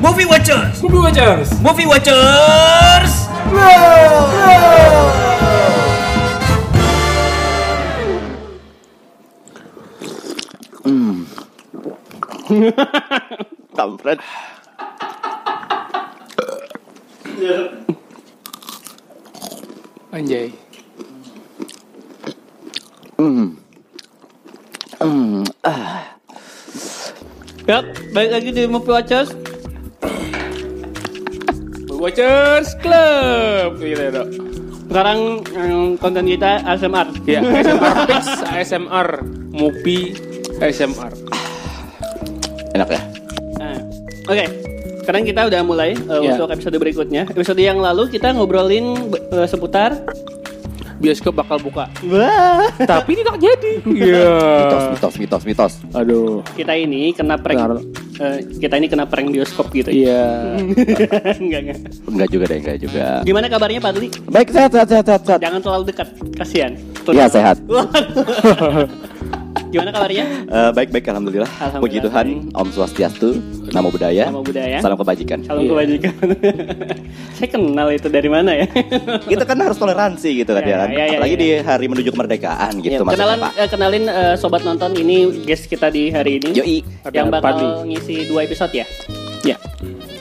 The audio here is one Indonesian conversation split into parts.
Movie Watchers. Movie Watchers. Movie Watchers. Kampret. Anjay. Yap, balik lagi di Movie Watchers. Watchers Club. Gitu ya, Dok. Sekarang mm, konten kita ASMR. Ya, ASMR Pix, ASMR Movie ASMR. Enak ya? Nah, Oke, sekarang kita udah mulai uh, Ya. untuk episode berikutnya. Episode yang lalu kita ngobrolin uh, seputar Bioskop bakal buka. Wah, Tapi tidak jadi. Iya. Mitos, mitos, mitos, mitos. Aduh. kita ini kena prank. Eh, kita ini kena prank bioskop gitu. Iya. enggak, enggak. Enggak juga deh, enggak juga. Gimana kabarnya Pak Dli? Baik, sehat, sehat, sehat, sehat. sehat. Jangan terlalu dekat, kasihan. Iya, sehat. Gimana kabarnya? Eh, baik, baik, alhamdulillah. Alhamdulillah, Puji Tuhan, Om Swastiastu, Namo Buddhaya, Nama budaya. salam kebajikan. Salam Iya. kebajikan. Saya kenal itu dari mana ya? Kita kan harus toleransi gitu kan Ya, ya, kan. ya, ya, Apalagi ya. di hari menuju kemerdekaan gitu Ya, maksudnya, kenalan Pak. eh, kenalin eh, sobat nonton ini guest kita di hari ini. Yoi. Yang bakal Padli. ngisi dua episode ya. Ya.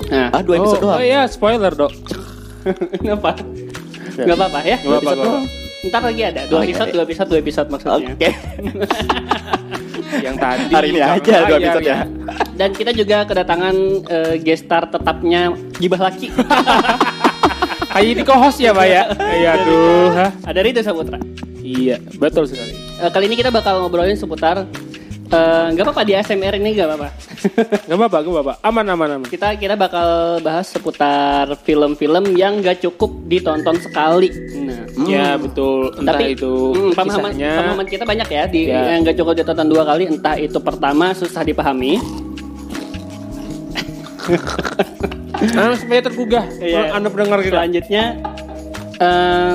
Nah, Ah, dua episode oh, doang. Oh iya, spoiler, Dok. kenapa? Gak apa-apa ya. Dua apa-apa. Ntar lagi ada dua iya, episode, iya. dua episode, dua episode maksudnya. Oke. Yang tadi. Hari ini aja dua iya, episode iya. ya. Dan kita juga kedatangan eh, guest star tetapnya Gibah Laki. Kayak di co-host ya, Pak ya? Iya, aduh. hah? ada Rida Saputra. Iya, betul sekali. Eh, kali ini kita bakal ngobrolin seputar eh, nggak apa-apa di ASMR ini nggak apa-apa. Gak apa-apa, gak apa-apa. Aman, aman, aman. kita kita bakal bahas seputar film-film yang nggak cukup ditonton sekali. Nah, Ya, betul. Entah tapi itu hmm, pemahaman, kisahnya. pemahaman kita banyak ya di Ya. yang nggak cukup ditonton dua kali. Entah itu pertama susah dipahami, Ah, supaya tergugah. Iya. Anda pendengar kita. selanjutnya eh,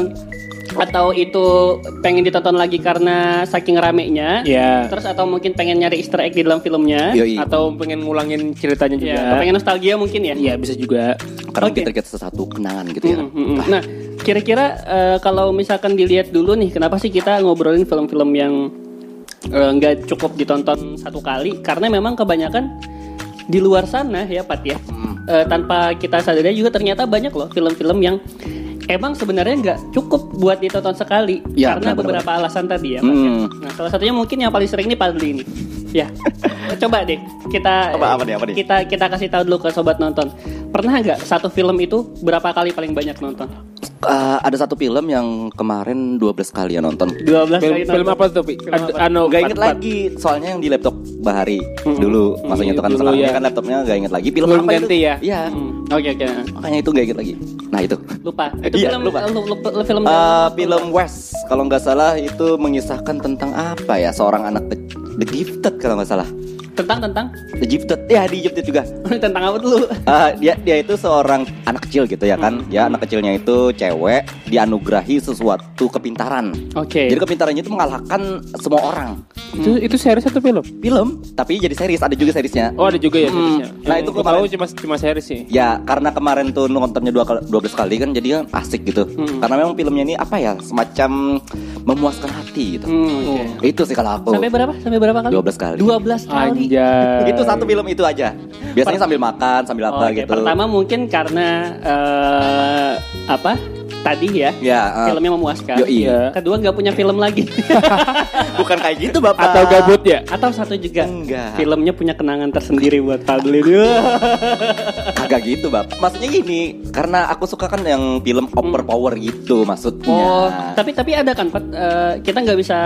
atau itu pengen ditonton lagi karena saking ramenya. Ya. Terus atau mungkin pengen nyari Easter egg di dalam filmnya. Yoi. Atau pengen ngulangin ceritanya juga. Ya, atau pengen nostalgia mungkin ya. Iya, bisa juga. Karena Oke. kita kita sesuatu kenangan gitu ya. Mm, mm, mm. Nah, kira-kira eh, kalau misalkan dilihat dulu nih, kenapa sih kita ngobrolin film-film yang eh, nggak cukup ditonton satu kali? Karena memang kebanyakan di luar sana ya, Pat ya. Eh, tanpa kita sadari juga ternyata banyak loh film-film yang emang sebenarnya nggak cukup buat ditonton sekali Ya, karena benar, beberapa alasan tadi ya, Pat. ya. Hmm. Nah, salah satunya mungkin yang paling sering ini Padli ini. Ya, coba deh kita Apa- apa nih, apa nih? kita kita kasih tahu dulu ke sobat nonton. Pernah nggak satu film itu berapa kali paling banyak nonton? Eh, ada satu film yang kemarin 12 kali ya nonton. 12 Film, kali nonton. film apa tuh, Pi? Anu, Gak inget lagi, soalnya yang di laptop Bahari dulu, maksudnya itu kan Dulu, sekarang ya. ini kan laptopnya gak inget lagi. Film Belum apa ganti itu? ya? Iya, Hmm, Oke oke. makanya itu gak inget lagi. Nah itu. Lupa. Itu Iya, film lupa. lu- lu- lu- film Eh, film West, kalau nggak salah itu mengisahkan tentang apa ya? Seorang anak the gifted kalau nggak salah. Tentang tentang The gifted, ya di gifted juga. tentang apa dulu? Eh, dia dia itu seorang anak kecil gitu ya kan? Ya anak kecilnya itu cewek dianugerahi sesuatu kepintaran. Oke. Jadi kepintarannya itu mengalahkan semua orang. Itu itu series atau film? Film, tapi jadi series ada juga seriesnya. Oh, ada juga ya Hmm. seriesnya. Nah, Yang itu kemarin- tahu cuma cuma series sih. Ya karena kemarin tuh nontonnya dua kali, 12 kali kan jadi asik gitu. Hmm. Karena memang filmnya ini apa ya semacam memuaskan hati gitu. Hmm, oke. Itu sih kalau aku. Sampai berapa? Sampai berapa kali? 12 kali. 12 kali. Anjay. Itu satu film itu aja. Biasanya sambil makan, sambil apa Oke, gitu. pertama mungkin karena eh, apa? Tadi ya. Ya, eh, Filmnya memuaskan. Yo, iya. Kedua nggak punya film lagi. bukan kayak gitu bapak. Atau gabut ya? Atau satu juga. Enggak. Filmnya punya kenangan tersendiri buat Padli. Kagak gitu bapak. Maksudnya gini, karena aku suka kan yang film overpower gitu maksudnya. Oh, tapi tapi ada kan, Pat? Eh, kita nggak bisa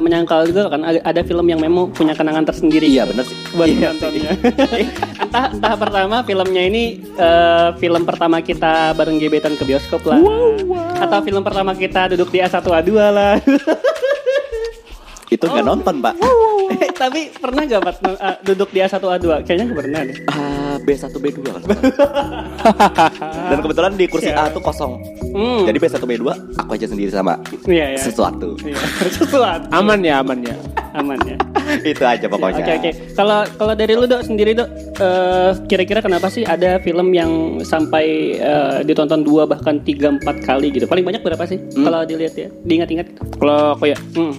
menyangkal juga kan ada, ada film yang memang punya kenangan tersendiri. Iya bener sih. buat Iya entah entah pertama filmnya ini eh, film pertama kita bareng gebetan ke bioskop lah. Atau film pertama kita duduk di A1 A2 lah. Itu nggak nonton pak. Tapi pernah gak Pat eh, duduk di A1 A2? Kayaknya nggak pernah deh. Ah, B1 B2 kan. Dan kebetulan di kursi A tuh kosong. Hmm. Jadi B1 B2 aku aja sendiri sama Iya, iya. sesuatu. Iya, sesuatu. Aman ya, aman ya. Aman ya. Itu aja pokoknya. Oke oke. Kalau kalau dari lu dok sendiri dok, eh, kira-kira kenapa sih ada film yang sampai eh, ditonton dua bahkan tiga empat kali gitu? Paling banyak berapa sih? Kalau dilihat ya, diingat-ingat. gitu. Kalau aku ya Hmm.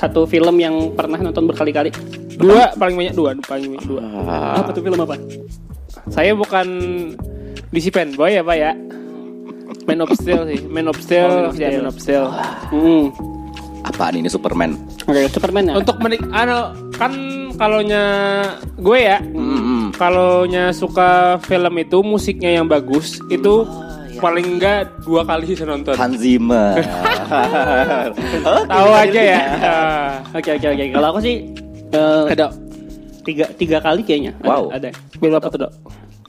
Satu film yang pernah nonton berkali-kali. dua paling banyak dua, paling banyak dua. Ah, Apa tuh film apa? Saya bukan DC fanboy ya pak ya. Man of Steel sih, Man of Steel, Oh, Man of ya Steel. Man of Steel. Hmm. apaan ini Superman? Oke, Superman ya. Untuk menik, ano kan kalaunya gue ya, Mm-mm. kalaunya suka film itu musiknya yang bagus itu paling enggak dua kali bisa nonton. Hans Zimmer. Oke, Tahu bisa aja ya. Oke oke oke. Kalau aku sih eh, Ada tiga tiga kali kayaknya. Ada, Wow. Ada. film apa tuh dok?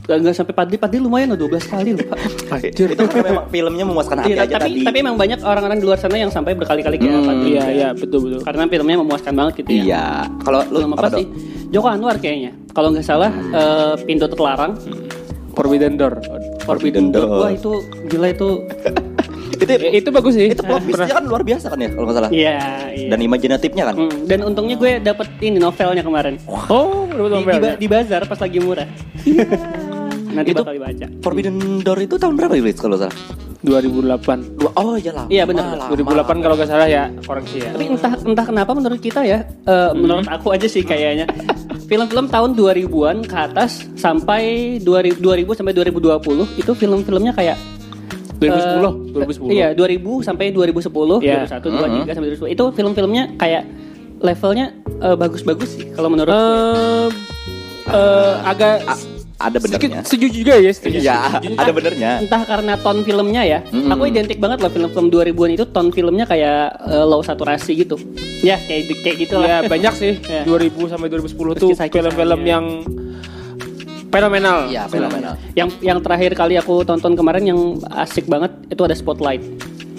Gak, nggak sampai padli padli lumayan loh 12 kali loh pak. Itu kan memang filmnya memuaskan hati aja tapi tadi. tapi emang banyak orang-orang di luar sana yang sampai berkali-kali kayak Hmm, padli. Iya iya betul betul. Karena filmnya memuaskan banget gitu ya. Iya. Kalau lu Film apa, apa, sih? Joko Anwar kayaknya. Kalau nggak salah eh, pintu terlarang. Forbidden Door. Forbidden Door. Wah itu gila itu. Itu Eh, itu bagus sih. itu plot twistnya kan luar biasa kan ya kalau nggak salah. Iya. iya. Dan imajinatifnya kan. Hmm, dan untungnya gue dapet ini novelnya kemarin. Oh, dapat Di, novel. di, ba- di bazar pas lagi murah. Nanti Itu- bakal dibaca. Forbidden Door itu tahun berapa rilis kalau nggak salah? 2008. Dua, oh iya lama. Iya, benar. lama. 2008 kalau nggak salah ya koreksi ya. Tapi entah entah kenapa menurut kita ya, eh, menurut aku aja sih kayaknya film-film tahun 2000-an ke atas sampai 2000, 2000 sampai 2020 itu film-filmnya kayak 2010, eh, 2010. Iya, 2000 sampai 2010, Iya. 2001, 2003 sampai 2010. Itu film-filmnya kayak levelnya eh, bagus-bagus sih kalau menurut Eh, eh, agak A- ada sedikit benernya. setuju juga ya, setuju. Iya, setuju. ada benernya. entah karena ton filmnya ya. Mm-mm. Aku identik banget loh film-film 2000-an itu ton filmnya kayak eh, low saturasi gitu. Ya, kayak kayak gitu Ya lah. banyak sih. Iya. 2000 sampai 2010 tuh Kisah-kisahnya. film-film yang fenomenal. Iya, fenomenal. Yang yang terakhir kali aku tonton kemarin yang asik banget itu ada Spotlight.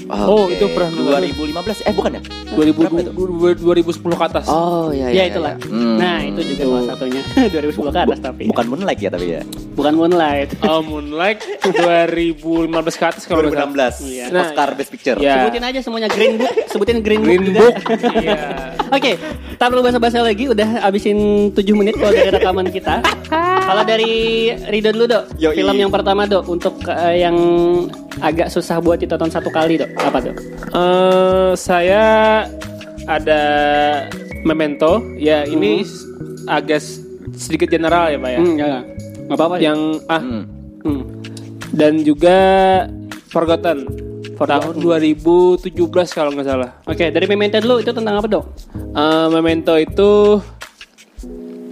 Oh, itu pernah nonton. 2015 eh bukan ya? 2000, Berapa itu? 2010 ke atas. Oh iya Ya itulah. Hmm. Nah, itu juga salah satunya 2010 ke atas tapi. Bukan Moonlight ya tapi ya. Bukan Moonlight. Oh, Moonlight 2015 ke atas kalau nggak salah. 2016 Iya. Nah, Oscar Best Picture. ya. Sebutin aja semuanya Green Book, sebutin Green, Green Book. Book. juga. Iya. Oke, tak perlu basa-basa lagi, udah abisin 7 menit kalau dari rekaman kita. Kalau dari Rido dulu dok, Yoi. film yang pertama dok, untuk eh, yang agak susah buat ditonton satu kali dok, apa dok? Eh, saya ada Memento. Ya, ini s- agak sedikit general ya, Pak ya. Hmm, ya, nggak apa-apa ya. Yang ah Hmm. Hmm. dan juga Forgotten. Tahun 2017 kalau nggak salah. Oke, dari Memento dulu itu tentang apa dok? Eh, Memento itu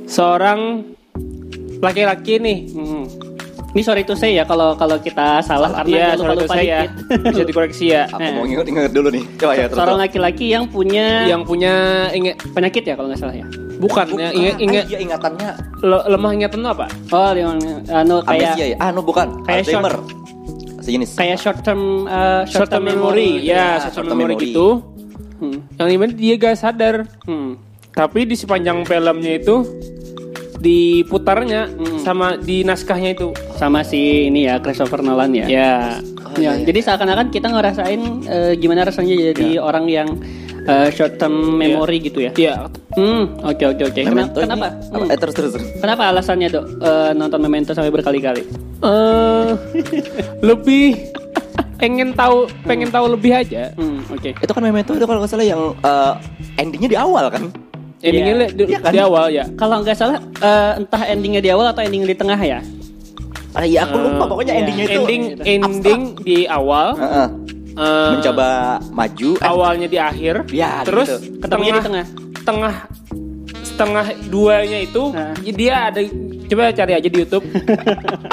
seorang laki-laki nih. Hmm. Ini sorry to say ya kalau kalau kita salah, karena Iya, dia lupa sorry to lupa say ya. Bisa dikoreksi ya. Aku Nah. mau inget-inget dulu nih. Coba ya. Seorang laki-laki yang punya Yang punya inget penyakit ya kalau nggak salah ya. bukan, ya inget inget Ah, iya ingatannya le- lemah ingatan apa? Oh, yang anu kayak amnesia ya. Ah, no bukan. kayak Alzheimer. Sejenis. kayak short term uh, Short term memory, Ya, ya, short short term term memory memory. gitu. Hmm. Yang di mana dia gak sadar, Hmm. tapi di sepanjang filmnya itu diputarnya Hmm. sama di naskahnya itu. Sama si ini ya Christopher Nolan ya. Ya, Oh, Ya, iya, iya. jadi seakan-akan kita ngerasain eh, gimana rasanya jadi orang yang eh, short term memory gitu ya. iya. Hmm, oke oke oke. Kena- Memento ini Kenapa? apa? Hmm. Eh terus terus. terus. Kenapa alasannya dok eh, nonton Memento sampai berkali-kali? Eh, lebih pengen tahu, pengen tahu lebih aja. Hmm, oke. Itu kan Memento itu kalau nggak salah yang eh, endingnya di awal kan? Endingnya Iya. li- di, Iya kan? di awal ya. Kalau nggak salah eh, entah endingnya di awal atau endingnya di tengah ya. Ah iya aku lupa Eh, pokoknya iya. endingnya itu Ending gitu. ending di awal, Heeh. eh, mencoba maju eh, awalnya di akhir, Ya, terus gitu. Ketemunya di tengah. tengah setengah duanya itu Nah. dia ada coba cari aja di YouTube.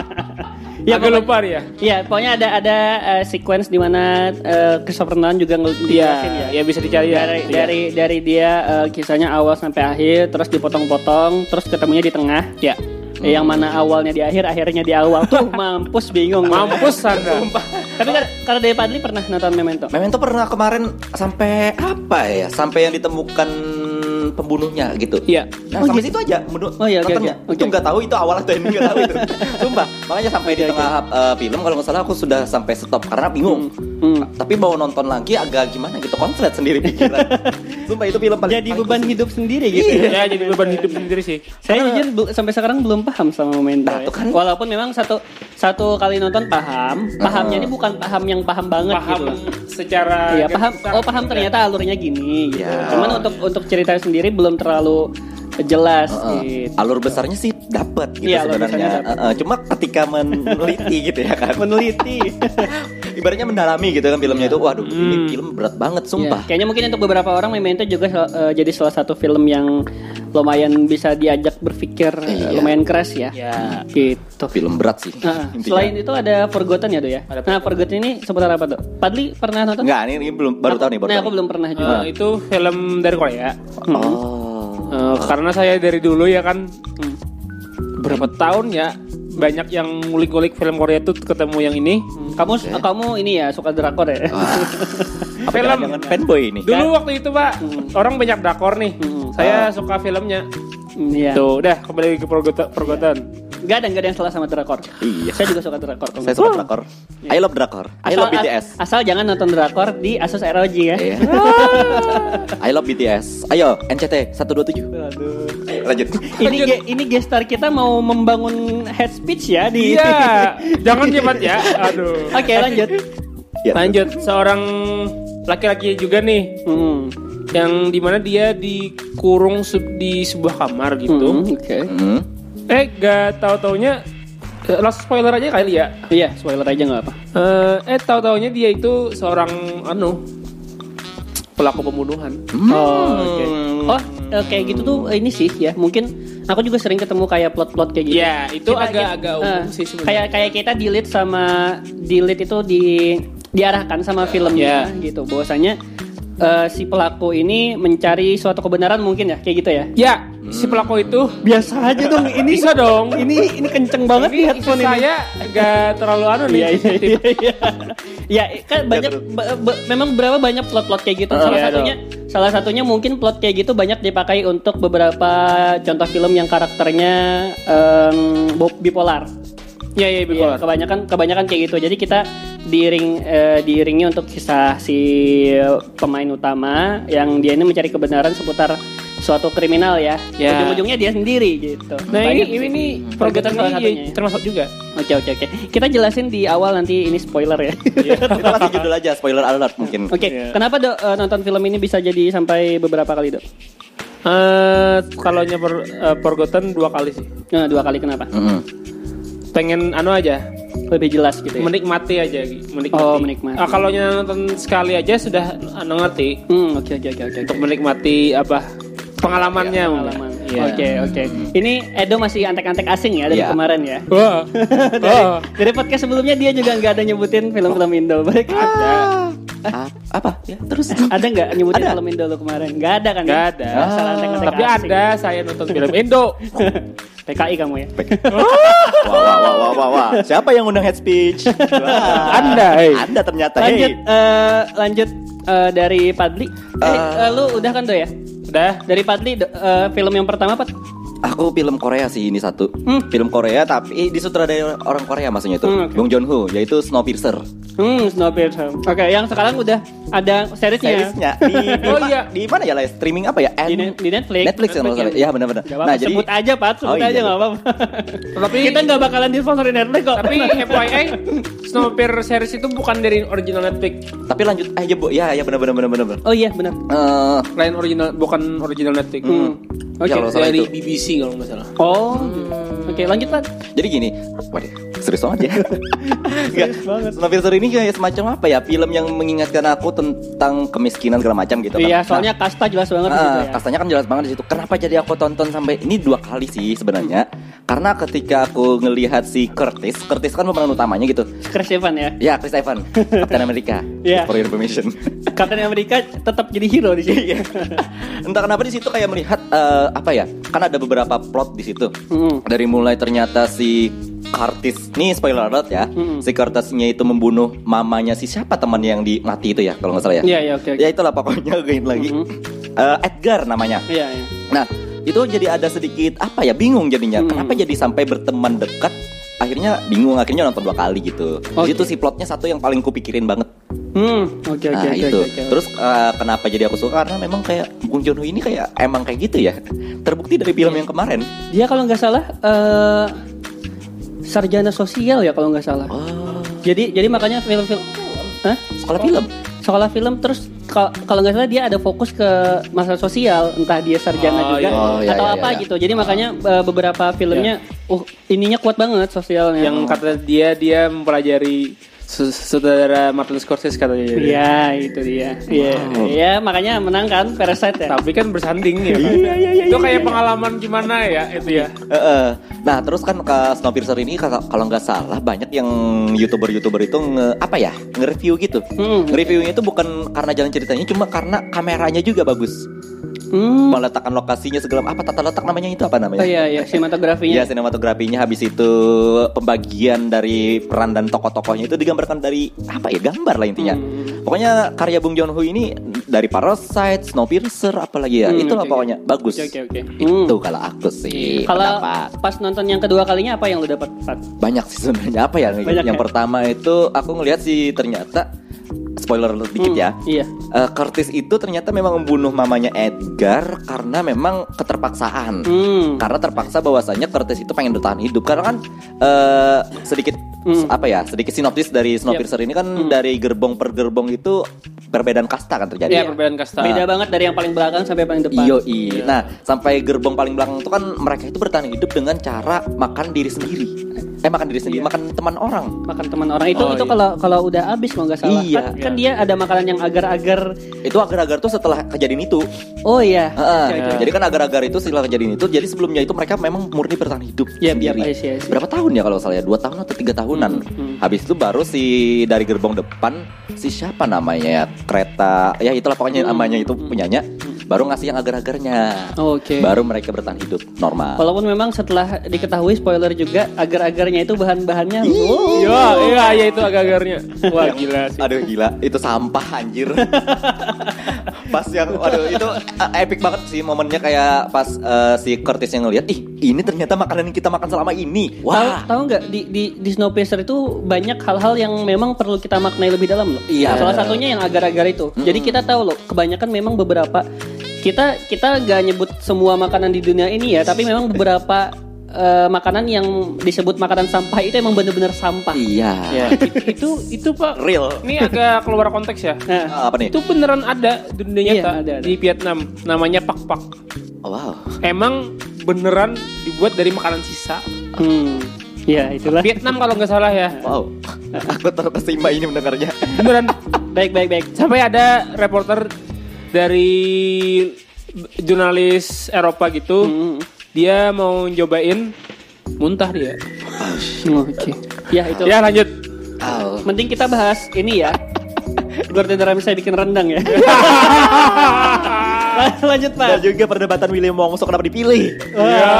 Ya, Agak pokoknya- lupa ya. Iya, pokoknya ada ada eh, sequence di mana eh, Christopher Nolan juga dijelasin Iya, ya. ya bisa dicari ya. dari Iya. dari dari dia eh, kisahnya awal sampai akhir terus dipotong-potong terus ketemunya di tengah ya. Eh, yang mana awalnya di akhir akhirnya di awal tuh mampus bingung Mampus Sandra. tapi kan kalau dari Padli pernah nonton Memento Memento pernah kemarin sampai apa ya? Sampai yang ditemukan pembunuhnya gitu. Iya. Nah, Oh, sampai gitu? situ aja menurut Oh, iya, nontonnya. oke, Itu nggak tahu itu awal atau ending nggak tahu itu. Sumpah. Makanya sampai di Oke, tengah uh, film kalau nggak salah aku sudah sampai stop karena bingung. Hmm. Tapi mau nonton lagi agak gimana gitu konslet sendiri pikiran. Sumpah itu film paling Jadi paling beban hidup sendiri gitu. Ya jadi beban hidup sendiri sih. Saya jujur sampai sekarang belum paham sama Memento. Nah, ya. tuh kan. Walaupun memang satu satu kali nonton paham, pahamnya ini bukan paham yang paham banget Paham gitu. loh. secara Iya paham. Oh paham ternyata alurnya gini. Gitu. Ya. Cuman untuk untuk cerita sendiri belum terlalu jelas. Heeh. Gitu. Alur besarnya sih dapat gitu Iya, besarnya sebenarnya. dapet. Heeh, cuma ketika meneliti gitu ya kan. Meneliti. Ibaratnya mendalami gitu kan filmnya itu. Waduh, ini Hmm. film berat banget sumpah. Ya, kayaknya mungkin untuk beberapa orang Memento juga eh, jadi salah satu film yang lumayan bisa diajak berpikir eh, Iya. lumayan keras ya. Ya. Gitu. Film berat sih. Nah, intinya. selain itu ada Forgotten ya, Do ya? nah, Forgotten ini seputar apa, Do? Padli pernah nonton? Enggak, ini, ini belum baru Aku- tahu nih baru Nah, tahu aku nih. belum pernah juga. Eh, itu film dari Korea. Oh. Eh, karena saya dari dulu ya kan Hmm. berapa tahun ya banyak yang ngulik-ngulik film Korea tuh ketemu yang ini. Kamu kamu ini ya suka drakor ya? Apa Film. jangan fanboy ini? Dulu waktu itu pak orang banyak drakor nih. Hmm. Saya suka filmnya. Hmm, Iya. Tuh udah kembali ke Forgotten. Forgotten. Gak ada, gak ada yang salah sama drakor. Iya. Saya juga suka drakor. Saya suka drakor. I love drakor. I love BTS. Asal jangan nonton drakor di Asus ROG ya. Iya. I love BTS. Ayo NCT 127. Ayo, lanjut. Ini ge- ini gestar kita mau membangun head speech ya di. Iya, jangan cepat ya. Aduh. Oke lanjut. Ya, Lanjut seorang laki-laki juga nih Hmm. yang di mana dia dikurung di sebuah kamar gitu. Hmm, Oke. Hmm. Eh gak tahu taunya eh, langsung spoiler aja kali ya. Iya spoiler aja nggak apa. Eh, eh tahu taunya dia itu seorang anu pelaku pembunuhan. Oh, oke. Oh, eh, kayak gitu tuh ini sih ya. Mungkin aku juga sering ketemu kayak plot-plot kayak gitu. Ya itu agak-agak umum sih sebenarnya. Kayak kayak kita delete sama delete itu di diarahkan sama filmnya gitu. Bahwasanya eh, si pelaku ini mencari suatu kebenaran mungkin ya, kayak gitu ya. Ya si pelaku itu Biasa aja dong ini. bisa dong. Ini ini kenceng banget Ini headphone ini. saya gak terlalu anu nih. Iya iya iya. iya. Ya kan banyak ba- ba- memang beberapa banyak plot-plot kayak gitu. Salah Iya satunya salah satunya mungkin plot kayak gitu banyak dipakai untuk beberapa contoh film yang karakternya bo- bipolar. Iya iya Iya, bipolar. kebanyakan kebanyakan kayak gitu. Jadi kita diiring eh, diiringi untuk kisah si pemain utama yang dia ini mencari kebenaran seputar suatu kriminal ya. Ya. Ujung-ujungnya dia sendiri gitu. Nah ini Banyak ini Forgotten Forgotten salah ini satunya ya. termasuk juga. Oke oke oke. Kita jelasin di awal nanti ini spoiler ya. Kita kasih judul aja spoiler alert mungkin. Oke, Iya. kenapa dok eh, nonton film ini bisa jadi sampai beberapa kali dok? Eh kalau nyeper eh, Forgotten dua kali sih. Nah, dua kali kenapa? Mm-mm. Pengen anu aja, Lebih jelas gitu ya. menikmati aja, menikmati. Oh, menikmati. Ah, kalau nonton sekali aja sudah anu ngerti Hmm, oke oke oke oke. untuk menikmati apa pengalamannya. Pengalaman. Iya. Oke oke. Ini Edo masih antek-antek asing ya dari Iya. kemarin ya. Wah. dari, Oh. dari podcast sebelumnya dia juga nggak ada nyebutin film-film Indo. Baik. Ada. Ah, apa? Ya, terus. Ada nggak nyebutin Ada. film Indo lo kemarin? Nggak ada kan? Nggak ya? ada. Asal antek-antek Tapi asing. ada saya nonton film Indo. PKI kamu ya. Wah, wah, wah, wah, wah, wah. Siapa yang undang head speech? Wah. Anda, hey. Anda ternyata. Lanjut hey. eh, lanjut eh, dari Padli. Eh, Eh. eh, lu udah kan do ya? Udah. Dari Padli do- eh, film yang pertama apa? Aku film Korea sih ini satu. Hmm. Film Korea tapi disutradarai orang Korea maksudnya itu. Hmm, oke. Bong Joon Ho yaitu Snowpiercer. Hmm, Snowpiercer. Oke, yang sekarang udah ada seriesnya. Seriesnya di, di, Oh, iya. di mana ya lah streaming apa ya? Di, N- di Netflix. Netflix kan Netflix masalah. ya. Iya benar-benar. Gak apa-apa, sebut aja Pat, sebut Oh, iya. aja gak apa-apa. Tapi- kita nggak bakalan disponsori Netflix kok. Tapi FYI, Snowpiercer series itu bukan dari original Netflix. Tapi lanjut aja Bu. Ya, ya benar-benar benar-benar. benar. oh iya benar. Eh, Lain original, bukan original Netflix. Hmm. Oke. Ya, kalau salah Dari itu. BBC kalau nggak salah. Oh. Oke, lanjut Pat. Jadi gini, waduh, serius banget ya. Enggak, Snowpiercer ini kayak semacam apa ya? Film yang mengingatkan aku tentang kemiskinan segala macam gitu kan. Iya, Nah, soalnya kasta jelas banget Ah, gitu ya. kastanya kan jelas banget di situ. Kenapa jadi aku tonton sampai ini dua kali sih sebenarnya? Karena ketika aku ngelihat si Curtis, Curtis kan pemeran utamanya gitu. Chris Evans ya. Ya, Chris Evans, Captain America. Iya. For your information. Captain America tetap jadi hero di sini. Iya. Entah kenapa di situ kayak melihat eh, apa ya? Kan ada beberapa plot di situ. Hmm. Dari mulai ternyata si Curtis, nih spoiler alert ya. Mm-mm. Si Curtisnya itu membunuh mamanya si siapa teman yang di mati itu ya kalau nggak salah ya. Iya, iya, oke oke. Ya itulah pokoknya gini lagi. Mhm. Eh, Edgar namanya. Iya, iya. Nah, itu jadi ada sedikit apa ya bingung jadinya. Hmm. Kenapa jadi sampai berteman dekat? Akhirnya bingung, akhirnya nonton dua kali gitu. Oke. Di situ si plotnya satu yang paling kupikirin banget. Hmm, oke oke nah oke itu. oke, oke. Terus eh, kenapa jadi aku suka? Karena memang kayak Bung Joon Ho ini kayak emang kayak gitu ya. Terbukti dari film yang kemarin. dia kalau nggak salah eh sarjana sosial ya kalau nggak salah. Oh, Jadi jadi makanya film-film Hah? sekolah film. Sekolah film terus kal- kalau nggak salah dia ada fokus ke masalah sosial, entah dia sarjana Oh, juga iya. Oh, iya, atau iya, apa iya. gitu. Jadi makanya eh, beberapa filmnya uh ininya kuat banget sosialnya. Yang kata dia dia mempelajari saudara Martin Scorsese katanya. jadi. Iya, itu dia. Iya, iya makanya menang kan Parasite ya. Tapi kan bersanding ya. Pak. itu kayak pengalaman gimana ya itu ya. Eh, eh. Nah terus kan ke Snowpiercer ini kalau kalau nggak salah banyak yang youtuber-youtuber itu nge apa ya nge-review gitu. Hmm. Nge-reviewnya itu bukan karena jalan ceritanya, cuma karena kameranya juga bagus. Hmm. Meletakkan lokasinya segala apa tata letak namanya itu apa namanya? Oh iya, iya, sinematografinya. Ya sinematografinya habis itu pembagian dari peran dan tokoh-tokohnya itu digambarkan dari apa ya gambar lah intinya. Hmm. Pokoknya karya Bung Joon Ho ini dari Parasite, Snowpiercer apalagi ya. Hmm, Itulah oke, pokoknya bagus. Oke, oke, oke. Itu Hmm. kalau aku sih. Kalau pendapat. pas nonton yang kedua kalinya apa yang lu dapat? Pat? banyak sih sebenarnya apa ya Banyak yang ya? pertama itu aku ngelihat sih ternyata spoiler dikit Hmm, ya Iya. Eh, Curtis itu ternyata memang membunuh mamanya Edgar karena memang keterpaksaan Hmm. karena terpaksa bahwasanya Curtis itu pengen bertahan hidup karena kan eh, sedikit Hmm. apa ya sedikit sinopsis dari Snowpiercer ini kan dari gerbong per gerbong itu perbedaan kasta kan terjadi Iya, perbedaan kasta. Beda banget dari yang paling belakang sampai paling depan. Iyo, Nah, sampai gerbong paling belakang itu kan mereka itu bertahan hidup dengan cara makan diri sendiri. Eh, makan diri sendiri, Iya. makan teman orang. Makan teman orang itu Oh, itu iya. kalau kalau udah habis kalau nggak salah. Iya. Kan, kan dia ada makanan yang agar-agar. Itu agar-agar tuh setelah kejadian itu. Oh iya. Heeh. Oke, oke. Jadi kan agar-agar itu setelah kejadian itu, jadi sebelumnya itu mereka memang murni bertahan hidup Iya, sendiri. iya, I see, I see. Berapa tahun ya kalau saya? Dua tahun atau tiga tahunan. hmm. Habis itu baru si dari gerbong depan si siapa namanya ya kereta ya itulah pokoknya Hmm. namanya itu punyanya baru ngasih yang agar-agarnya. Oke. Baru mereka bertahan hidup normal. Walaupun memang setelah diketahui spoiler juga agar-agarnya itu bahan-bahannya. Oh. Iya, iya, iya itu agak-agarnya. Wah, gila sih. Aduh gila, itu sampah anjir. pas yang aduh itu uh, epic banget sih momennya kayak pas uh, si Curtis yang ngeliat, ih ini ternyata makanan yang kita makan selama ini. Wah. tahu nggak di di di Snowpiercer itu banyak hal-hal yang memang perlu kita maknai lebih dalam loh. Iya. Salah satunya yang agar-agar itu. Jadi kita tahu loh, kebanyakan memang beberapa kita kita gak nyebut semua makanan di dunia ini ya, tapi memang beberapa eh, makanan yang disebut makanan sampah itu emang bener-bener sampah. Iya. Ya, itu itu Pak. Real. Ini agak keluar konteks ya. Nah, Apa nih? Itu beneran ada di dunia Iya, nyata ada, ada. di Vietnam. Namanya pak pak. Oh, wow. Emang beneran dibuat dari makanan sisa. hmm, ya itulah. Vietnam kalau nggak salah ya. Wow. Aku terkesima ini mendengarnya. Beneran. Baik baik baik. Sampai ada reporter dari jurnalis Eropa gitu. Hmm, Dia mau cobain muntah dia. Oke. Ya itu. Ya lanjut. Oh. Mending kita bahas ini ya. Gordon Ramsay bikin rendang ya. Lanjut Dan Pak. juga perdebatan William Wongso kenapa dipilih. Ya.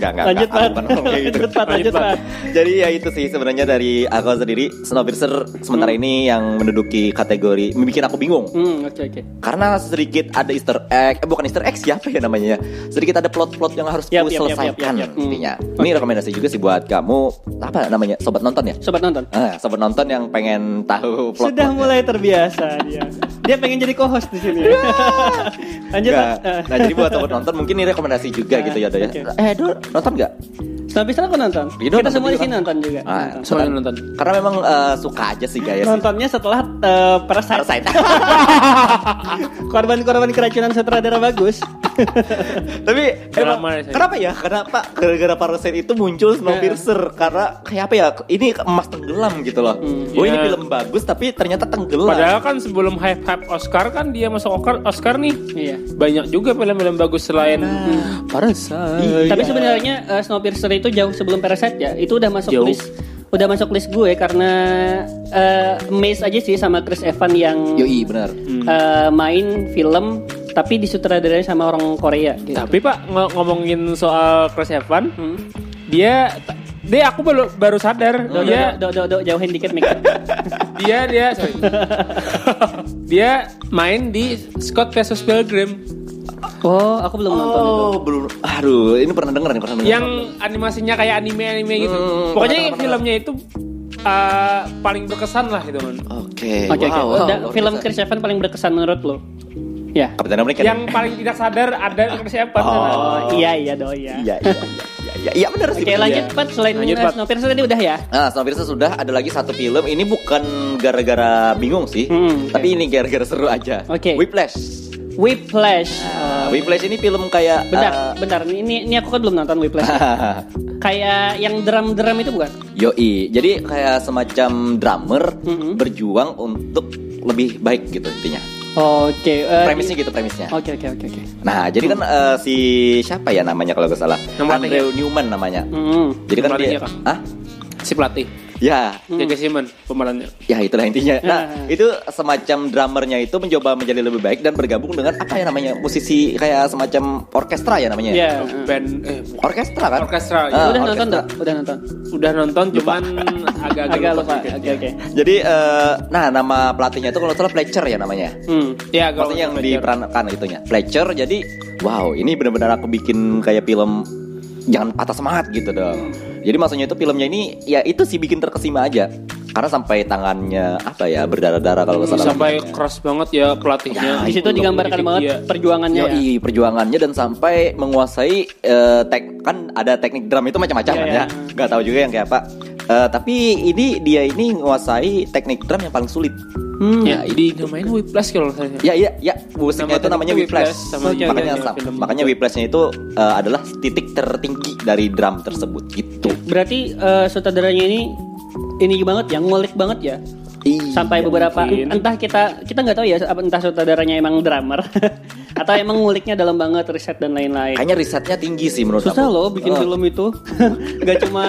Enggak, enggak, Lanjut, gitu. Lanjut, Pat. Lanjut, Pat. Jadi ya itu sih sebenarnya dari aku sendiri Snowpiercer sementara ini yang menduduki kategori bikin aku bingung. Hmm, oke oke. Karena sedikit ada Easter egg, eh bukan Easter egg siapa ya namanya? Sedikit ada plot-plot yang harus yap, selesaikan yap, yap, yap. intinya. Ini rekomendasi juga sih buat kamu apa namanya? Sobat nonton ya? Sobat nonton. Ah, sobat nonton yang pengen tahu plot Sudah mulai terbiasa dia. Dia pengen jadi co-host di sini. Lanjut. Nah, jadi buat sobat nonton mungkin ini rekomendasi juga Ah, gitu ya, Do ya. Eh, Do, nonton nggak? Sampai sana aku nonton. Iya, Kita nonton semua di sini nonton juga. Ah, Nonton. Semua nonton. Karena memang eh, suka aja sih guys. Nontonnya setelah uh, Parasite. Parasite. Korban-korban keracunan sutradara bagus. Tapi emang, Drama ya, saya. kenapa ya? Kenapa gara-gara Parasite itu muncul Snowpiercer? Karena kayak apa ya? Ini emas tenggelam gitu loh. oh ini Iya. film bagus tapi ternyata tenggelam. Padahal kan sebelum hype-hype Oscar kan dia masuk Oscar, Oscar nih. iya. Banyak juga film-film bagus selain Parasite. Iya. Tapi sebenarnya uh, Snowpiercer itu jauh sebelum Parasite ya. Itu udah masuk Jauh. list udah masuk list gue karena uh, amazed aja sih sama Chris Evans yang Yoi benar. uh, main film tapi disutradarai sama orang Korea gitu. Tapi Pak ng- ngomongin soal Chris Evans, Hmm. dia dia aku baru baru sadar Do, do, dia do, do, do, jauhin dikit mic. dia dia sorry. dia main di Scott vs Pilgrim Oh, aku belum nonton itu. Oh, belum. Aduh, ini pernah denger nih, pernah denger. yang animasinya kayak anime-anime gitu. Hmm, Pokoknya pernah, pernah. filmnya itu uh, paling berkesan lah gitu man. Oke. Oke, oke. wow, luar film. Chris Evans paling berkesan menurut lo? Ya. Captain America. Yang paling tidak sadar ada siapa? Oh. Oh, iya iya dong ya. Iya, iya, iya, iya, iya, iya benar sih. Oke, benar. lanjut Pat selain Lanjut, Pat. Snowpiercer tadi udah ya. Nah, Snowpiercer sudah ada lagi satu film. Ini bukan gara-gara bingung sih, Hmm, oke. tapi ini gara-gara seru aja. Oke. Whiplash. Whiplash. Nah, Whiplash ini film kayak Bentar, uh, bentar. Ini ini aku kan belum nonton Whiplash. Kayak yang drum-drum itu bukan? Yoi, jadi kayak semacam drummer Mm-mm. berjuang untuk lebih baik gitu intinya. Oke. eh, Premisnya gitu premisnya. Oke oke oke oke. Nah, jadi kan eh, si siapa ya namanya kalau gak salah? Pelatihnya. Andrew Newman namanya. Hmm. Jadi kan Pelatihnya dia, ah, Si pelatih. Ya, J.K. Simmons pemerannya. ya itulah intinya. Nah, Ya. itu semacam drummernya itu mencoba menjadi lebih baik dan bergabung dengan apa ya namanya musisi kayak semacam orkestra ya namanya. Ya. Band eh. Orkestra kan? Orkestra, ya. Ah, Udah nonton orkestra. tuh? Udah nonton. udah nonton cuman agak-agak Agak lupa. Oke oke. Jadi eh, nah nama pelatihnya itu kalau salah Fletcher ya namanya. Hmm. Ya kalau yang Fletcher. diperankan itunya Fletcher jadi wow ini benar-benar aku bikin kayak film jangan patah semangat gitu dong jadi maksudnya itu filmnya ini ya itu sih bikin terkesima aja karena sampai tangannya apa ya berdarah-darah kalau nggak salah sampai keras banget ya pelatihnya. Di situ digambarkan banget dia. perjuangannya ya. Yoi, perjuangannya dan sampai menguasai eh, tek kan ada teknik drum itu macam-macam Iya, kan iya. ya nggak tahu juga yang kayak apa Eh, tapi ini dia ini menguasai teknik drum yang paling sulit Hmm. Ya, di namanya Whiplash kalau saya. Ya iya ya musiknya Nama itu namanya Whiplash. Sama Oke, makanya film. makanya Whiplashnya itu uh, adalah titik tertinggi dari drum tersebut gitu. Berarti eh, sutradaranya ini ini banget ya, ngulik banget ya. Iya. Sampai beberapa mungkin. entah kita kita nggak tahu ya entah sutradaranya emang drummer atau emang nguliknya dalam banget riset dan lain-lain. Kayaknya risetnya tinggi sih menurut Susah aku. loh bikin Eh, film itu. Gak cuma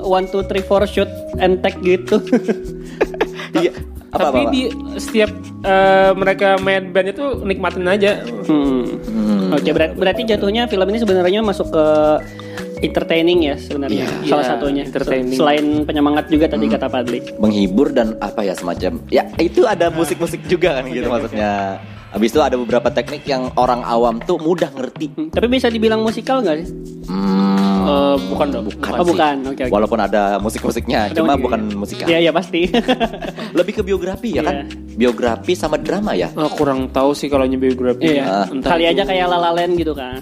one two three four shoot and take gitu. Iya. Apa, Tapi apa, apa? di setiap eh, mereka main band itu nikmatin aja. Hmm. Hmm. Oke, berat- berarti jatuhnya film ini sebenarnya masuk ke entertaining ya sebenarnya. Iya. Salah Iya, satunya. entertaining. Selain penyemangat juga tadi Hmm. kata Padli. menghibur dan apa ya semacam ya itu ada musik-musik juga kan gitu maksudnya. Habis itu ada beberapa teknik yang orang awam tuh mudah ngerti. Hmm, Tapi bisa dibilang musikal nggak sih? Hmm, Eh, bukan dong. bukan Oh, sih. bukan. Oke, oke. Walaupun ada musik-musiknya, Ada cuma musik- bukan musikal. Iya, iya pasti. Lebih ke biografi ya kan? Biografi sama drama ya. Eh, kurang tahu sih kalau biografi. Iya. Entah Kali itu- aja kayak La La Land gitu kan.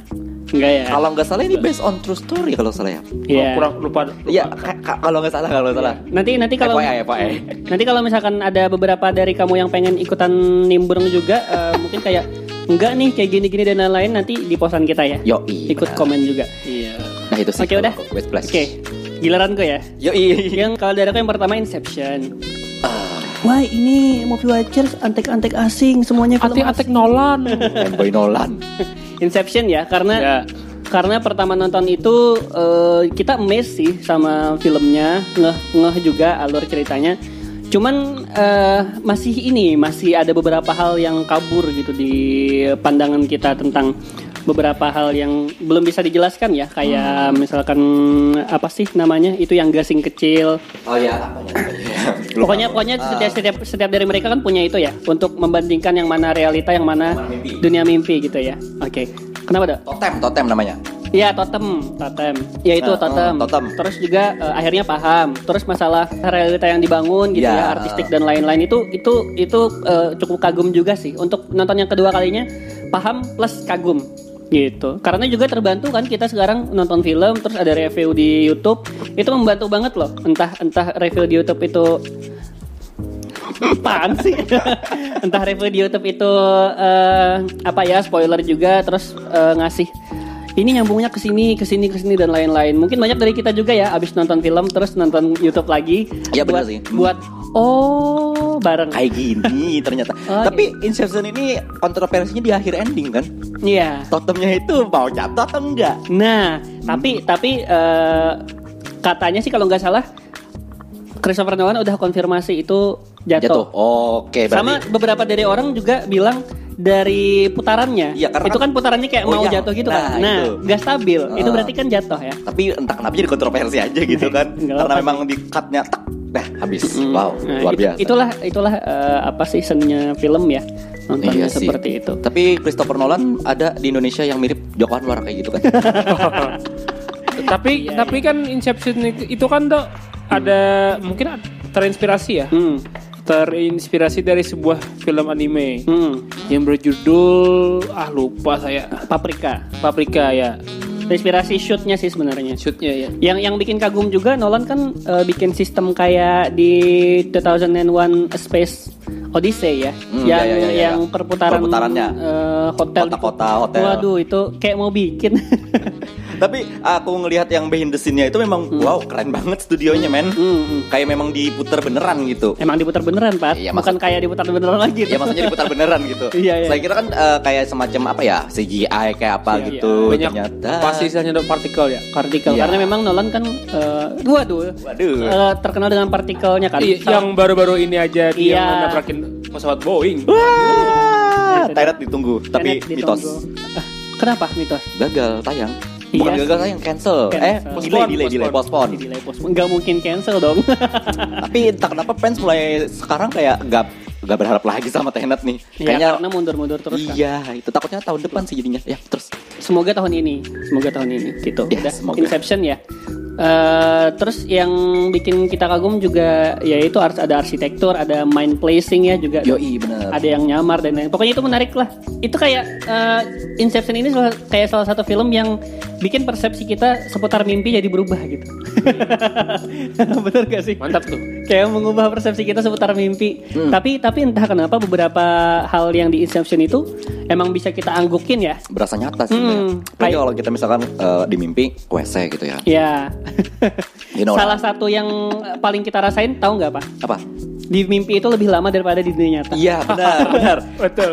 Enggak ya? Kalau nggak salah ini based on true story kalau salah ya. Iya. Oh, kurang lupa. Iya, ka- ka- kalau nggak salah kalau nggak salah. Nanti nanti kalau FYI, FYI. nanti kalau misalkan ada beberapa dari kamu yang pengen ikutan nimbrung juga eh, mungkin kayak enggak nih kayak gini-gini dan lain-lain nanti di posan kita ya. Yoi. Ikut benar. komen juga. Iya. Nah itu sih. Oke udah. kalau West Place. Oke. Giliranku ya. Yoi. Yang kalau dari aku yang pertama Inception. Ah, Wah ini movie watchers antek-antek asing semuanya film asing. Nolan. Fanboy Nolan. Inception ya karena Ya. karena pertama nonton itu eh, kita amazed sih sama filmnya ngeh ngeh juga alur ceritanya cuman eh, masih ini masih ada beberapa hal yang kabur gitu di pandangan kita tentang beberapa hal yang belum bisa dijelaskan ya. Kayak misalkan apa sih namanya? Itu yang gasing kecil. Oh ya, ya? pokoknya pokoknya setiap, setiap setiap dari mereka kan punya itu ya untuk membandingkan yang mana realita yang mana Mana mimpi. dunia mimpi gitu ya. Oke. Kenapa dok? Totem, totem namanya. Iya totem, totem. Ya itu Nah, totem. hmm, totem. Terus juga eh, akhirnya paham. Terus masalah realita yang dibangun gitu Ya. ya, artistik dan lain-lain itu itu itu eh, cukup kagum juga sih. Untuk nonton yang kedua kalinya paham plus kagum gitu. Karena juga terbantu kan kita sekarang nonton film terus ada review di YouTube itu membantu banget loh. Entah entah review di YouTube itu apaan sih? Entah review di YouTube itu eh, apa ya spoiler juga terus eh, ngasih ini nyambungnya ke sini, ke sini, ke sini dan lain-lain. Mungkin banyak dari kita juga ya abis nonton film terus nonton YouTube lagi. Iya, benar buat, sih. Buat oh bareng. Kayak gini ternyata. Oh, Tapi Inception ini kontroversinya di akhir ending kan? Iya. Totemnya itu mau jatuh atau enggak? Nah, tapi tapi eh, katanya sih kalau nggak salah Christopher Nolan udah konfirmasi itu jatuh. Jatuh. Oke, berarti Sama beberapa dari orang juga bilang dari putarannya. Iya, karena itu kan- kan putarannya kayak Oh, mau iya. jatuh gitu Nah, kan. Nah, itu. nggak stabil. Itu Ah. berarti kan jatuh ya. tapi entah kenapa jadi kontroversi aja gitu kan Nggak karena memang di cutnya tak Nah, habis. Wow, Nah, luar it- biasa. Itulah itulah eh, apa sih seninya film ya nontonnya Iya sih. seperti itu. Tapi Christopher Nolan ada di Indonesia yang mirip Joko Anwar kayak gitu kan? tapi Iya, tapi kan Inception itu, itu kan tuh ada mungkin terinspirasi ya. Hmm. Terinspirasi dari sebuah film anime Hmm. yang berjudul ah lupa saya Paprika. Paprika ya. Inspirasi shootnya sih sebenarnya. Shootnya ya. Yang yang bikin kagum juga Nolan kan eh, bikin sistem kayak di 2001 A Space Odyssey ya, Hmm, yang ya, ya, ya, ya. yang perputaran Perputarannya. eh, hotel Kota-kota, hotel. Waduh itu kayak mau bikin. Tapi aku ngelihat yang behind the scene-nya itu memang wow keren banget studionya men. Hmm, hmm. Kayak memang diputer beneran gitu. Emang diputar beneran Pak, Iya, bukan kayak diputar beneran lagi. Ya maksudnya diputar beneran gitu. Iya, iya. Saya kira kan eh, kayak semacam apa ya CGI kayak apa Iya, gitu. Banyak Ternyata pasti istilahnya ada partikel ya. partikel Iya. karena memang Nolan kan eh, waduh, Waduh. eh, terkenal dengan partikelnya kan. Iya, Salah- yang baru-baru ini aja dia Iya. nabrakin pesawat Boeing. Wah, Itu Tenet ditunggu, tapi Tenet mitos ditunggu. Ah, kenapa mitos? gagal tayang. Bukan Iya. gagal tayang, cancel. Cancel. Eh, Postpone, delay, delay, delay, postpone. Delay post. Nggak mungkin cancel dong. Tapi entah kenapa fans mulai sekarang kayak gak gak berharap lagi sama Tenet nih. Iya, Kayaknya karena mundur-mundur terus kan. Iya, itu takutnya tahun depan sih jadinya. Ya, terus. Semoga tahun ini, semoga tahun ini gitu. Ya, Udah semoga. Inception ya. Eh, terus yang bikin kita kagum juga yaitu ars- ada arsitektur, ada mind placing ya juga. Yoi, bener. Ada yang nyamar dan lain. Pokoknya itu menarik lah. Itu kayak eh, Inception ini salah- kayak salah satu film yang bikin persepsi kita seputar mimpi jadi berubah gitu. Bener gak sih? Mantap tuh. kayak mengubah persepsi kita seputar mimpi. Hmm. Tapi tapi entah kenapa beberapa hal yang di Inception itu emang bisa kita anggukin ya. Berasa nyata sih. Hmm, kayak- kalau kita misalkan eh, di mimpi WC gitu ya. Ya. You know Salah satu yang paling kita rasain tahu nggak pak? Apa? Di mimpi itu lebih lama daripada di dunia nyata. Iya, benar, benar. Betul.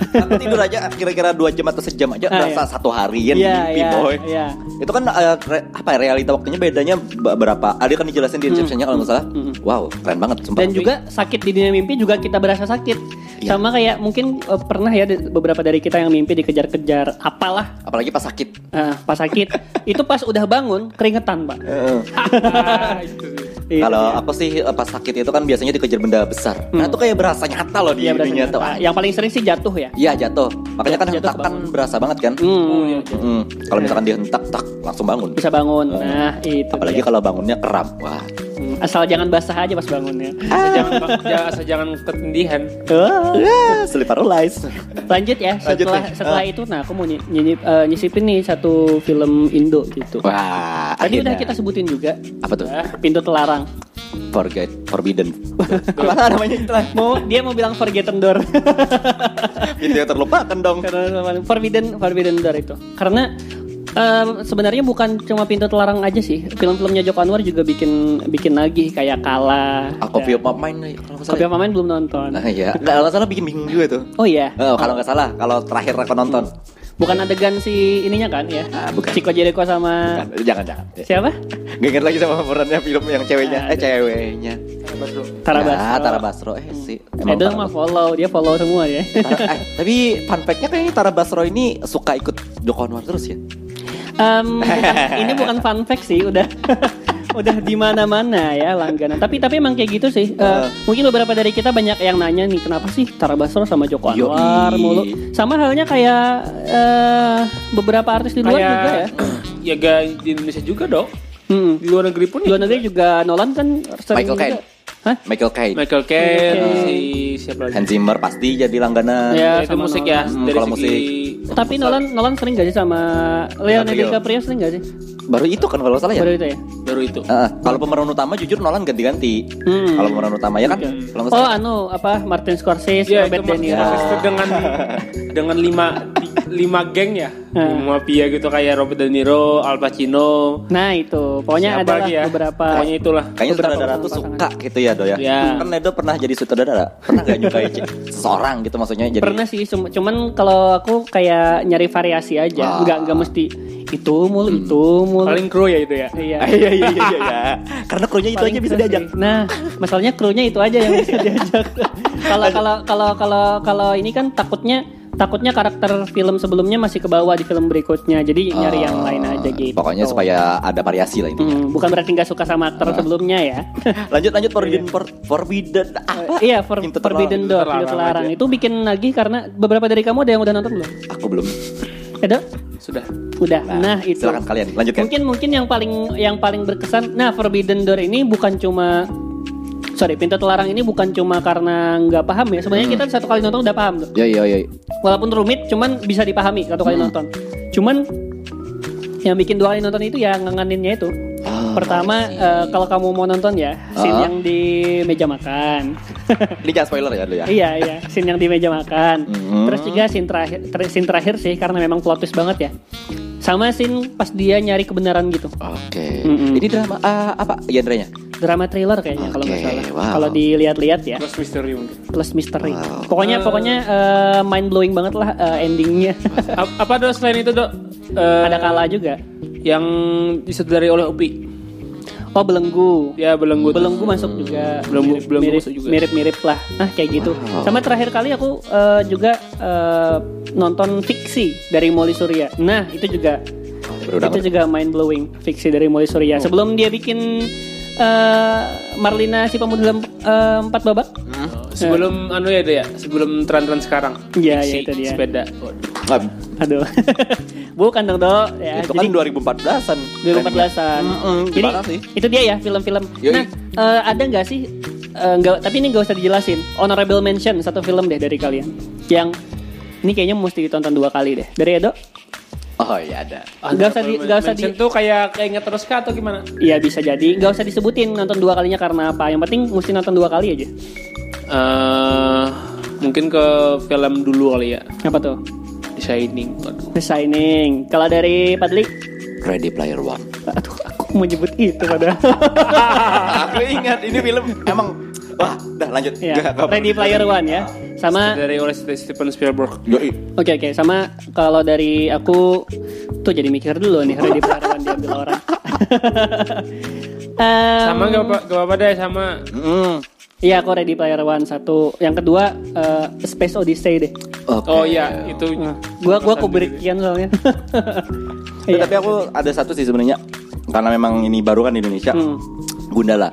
Aku tidur aja kira-kira dua jam atau sejam aja Ah, berasa iya. satu harian di Iya, mimpi iya, boy. iya. Itu kan eh, re- apa ya, realita waktunya bedanya be- berapa? Ada kan dijelasin di Inception-nya kalau nggak salah. Hmm. Wow, keren banget sumpah. Dan juga sakit di dunia mimpi juga kita berasa sakit. Iya. Sama kayak mungkin eh, pernah ya beberapa dari kita yang mimpi dikejar-kejar apalah apalagi pas sakit. eh, pas sakit. itu pas udah bangun keringetan pak. Ah. Iya, Kalau iya. aku sih eh, pas sakit itu kan biasanya dikejar benda besar. Nah, itu kayak berasa nyata loh di Iya, dunia nyata. Yang paling sering sih jatuh ya. Iya jatuh. Makanya kan Jatuh hentak kan berasa banget kan. Hmm, Mm. Kalau misalkan dihentak tak langsung bangun. bisa bangun. Nah, itu. Apalagi dia. kalau bangunnya kram. Wah. Hmm, asal jangan basah aja pas bangunnya. Asal jangan ja- asal jangan ketindihan. Wah. Ah, Selipar lies. Lanjut ya. Lanjut Setelah nih. setelah Ah. itu, nah aku mau ny- nyisip- eh, nyisipin nih satu film Indo gitu. Wah. Tadi udah akhirnya. kita sebutin juga apa tuh? pintu telarang. Forget, forbidden. Apa namanya itu lah? Mau dia mau bilang Forgotten Door. Itu yang terlupakan dong. Karena Forbidden Forbidden Door itu. Karena em, sebenarnya bukan cuma pintu telarang aja sih. Film-filmnya Joko Anwar juga bikin bikin lagi kayak Kala. Ah, Copy of salah. Kopi apa main belum nonton. Nah, iya. Nggak kalau nggak salah bikin bingung juga tuh. Oh iya. Oh, kalau nggak salah, kalau terakhir aku nonton. Bukan adegan si ininya kan ya? Ah, bukan. Chico Jericho sama Kan, Jangan, jangan. siapa? Gak inget lagi sama pemerannya film yang ceweknya. Ah, Eh, ceweknya. Tara Ya, Basro. Tara Basro. Eh, sih. Edo Tara mah Basro. follow, dia follow semua ya. Tara- eh, tapi fun fact-nya kayaknya Tara Basro ini suka ikut Joko Anwar terus ya. Bukan- ini bukan fun fact sih, udah udah di mana-mana ya langganan. Tapi tapi emang kayak gitu sih. Eh, Uh. mungkin beberapa dari kita banyak yang nanya nih, kenapa sih Tara Basro sama Joko Yoi. Anwar mulu? Sama halnya kayak eh, beberapa artis di luar Kayak juga ya. ya gak di Indonesia juga dong. Hmm. Di luar negeri pun Di luar negeri juga Nolan kan sering Michael juga. Caine. Hah? Michael Caine. Michael Caine, si siapa lagi? Hans Zimmer pasti jadi langganan. Ya, Ya, itu sama musik Nolan. ya Hmm, dari kalau segi Tapi Nolan Nolan sering gak sih sama Leonardo DiCaprio. Sering gak sih? Baru itu kan kalau salah ya. Baru itu ya? Baru itu. Heeh. kalau pemeran utama jujur Nolan ganti-ganti. Hmm. Kalau pemeran utama ya kan. Oke. Kalau Oh anu apa Martin Scorsese, Ya, Robert De Niro. Dengan dengan lima lima geng ya, Hmm. lima mafia gitu kayak Robert De Niro, Al Pacino, Nah itu, pokoknya siapa ada lagi ya? beberapa. Pokoknya itulah. Kayaknya sutradara tuh pasangan. suka gitu ya Do ya. Ya. Kan Edo pernah jadi sutradara. Pernah gak nyukai seseorang gitu maksudnya jadi Pernah sih, cum- cuman kalau aku kayak nyari variasi aja, Ah. nggak nggak mesti itu mulu itu mulu. Paling kru ya itu ya. Iya. Ah, iya iya iya iya. Karena krunya itu Paling aja bisa diajak. Nah, masalahnya krunya itu aja yang bisa diajak. Kalau kalau kalau kalau kalau ini kan takutnya takutnya karakter film sebelumnya masih ke bawah di film berikutnya. Jadi nyari yang lain aja gitu. Pokoknya supaya ada variasi lah intinya. Hmm, bukan berarti nggak suka sama aktor sebelumnya ya. Lanjut lanjut Forbidden For- Forbidden apa? Iya, for, Forbidden Door, terlarang terlarang. Itu bikin lagi karena beberapa dari kamu ada yang udah nonton belum? Aku belum. Ada? Sudah. Udah. Nah, itu. Silakan kalian lanjutkan. Mungkin mungkin yang paling yang paling berkesan. Nah, Forbidden Door ini bukan cuma sorry pintu terlarang ini bukan cuma karena nggak paham ya. Sebenarnya Hmm. kita satu kali nonton udah paham tuh. Ya ya ya. Walaupun rumit, cuman bisa dipahami satu kali Hmm. nonton. Cuman yang bikin dua kali nonton itu ya nganganinnya itu. Ah, Pertama, eh, kalau kamu mau nonton ya, scene Ah. yang di meja makan. Ini jangan spoiler ya dulu ya. iya, iya, scene yang di meja makan. Hmm. Terus juga scene terakhir, ter- scene terakhir sih karena memang plot twist banget ya. Sama scene pas dia nyari kebenaran gitu. Oke. Mm-mm. Ini drama ah, apa genrenya? Drama thriller kayaknya kalau nggak salah. wow. Kalau dilihat-lihat ya, Plus misteri mungkin. plus misteri. Wow. Pokoknya pokoknya mind blowing banget lah eh, endingnya. Apa dok selain itu dok? Eh, Ada kala juga. Yang disutradari oleh Upi. Oh belenggu. Ya belenggu. tuh. Belenggu masuk juga. Belenggu- mirip, belenggu mirip, masuk juga. mirip-mirip lah. Nah kayak gitu. Wow. Sama terakhir kali aku eh, juga eh, nonton fiksi dari Molly Surya. Nah itu juga itu juga mind blowing fiksi dari Molly Surya. Sebelum dia bikin eh, Marlina si pemuda dalam eh, empat babak. Sebelum anu ya dok ya. Sebelum tren-tren sekarang. Iya, iya, itu dia. Sepeda. Ah, Aduh. Bukan dong, Dok. Ya, itu jadi kan 2014-an. 2014-an. Mm-mm, Jadi gimana sih? itu dia ya film-film. Nah, eh, ada nggak sih? eh, nggak, tapi ini nggak usah dijelasin. Honorable mention satu film deh dari kalian. Yang ini kayaknya mesti ditonton dua kali deh. Dari Edo? Oh iya ada. Nggak usah di, nggak usah di. Mention tuh kayak keinget terus kah atau gimana? Iya bisa jadi. Nggak usah disebutin nonton dua kalinya karena apa. Yang penting mesti nonton dua kali aja. eh mungkin ke film dulu kali ya. Apa tuh? The Shining. Waduh. The Shining. Kalau dari Padli? Ready Player One. Aduh, aku mau nyebut itu padahal. Aku ingat ini film emang wah, dah lanjut. ya, nggak Ready. Player One ya. Sama Dari oleh Steven Spielberg. Oke oke sama kalau dari aku tuh jadi mikir dulu nih Ready Player One diambil orang. Em, Sama gak apa gak apa deh sama. Mm. Iya aku Ready Player One satu. Yang kedua eh, Space Odyssey deh. Oke. Oh iya itu. Nah, gua gua Kubrickian soalnya. Ya, tapi aku ada satu sih sebenarnya karena memang ini baru kan di Indonesia. Hmm. Gundala.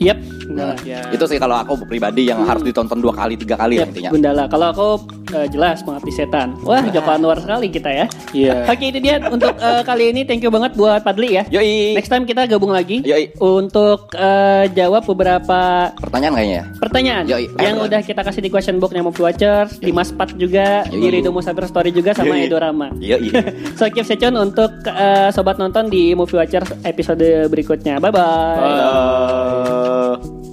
Yep. Gundala. Ya. Itu sih kalau aku pribadi yang harus ditonton dua kali tiga kali lah intinya. Gundala. Kalau aku eh, jelas mengabdi setan. Wah, Joko Anwar sekali kita ya. Iya. Oke, itu dia untuk eh, kali ini thank you banget buat Padli ya. Yoi. Next time kita gabung lagi Yoi. untuk eh, jawab beberapa Pertanyaan kayaknya ya. pertanyaan Yoi. yang udah kita kasih di question box Movie Watchers, di Maspat juga, Yoi. di Rido Story juga sama Yoi. Edorama. Iya iya. So keep tune untuk eh, sobat nonton di Movie Watchers episode berikutnya. Bye bye. Bye.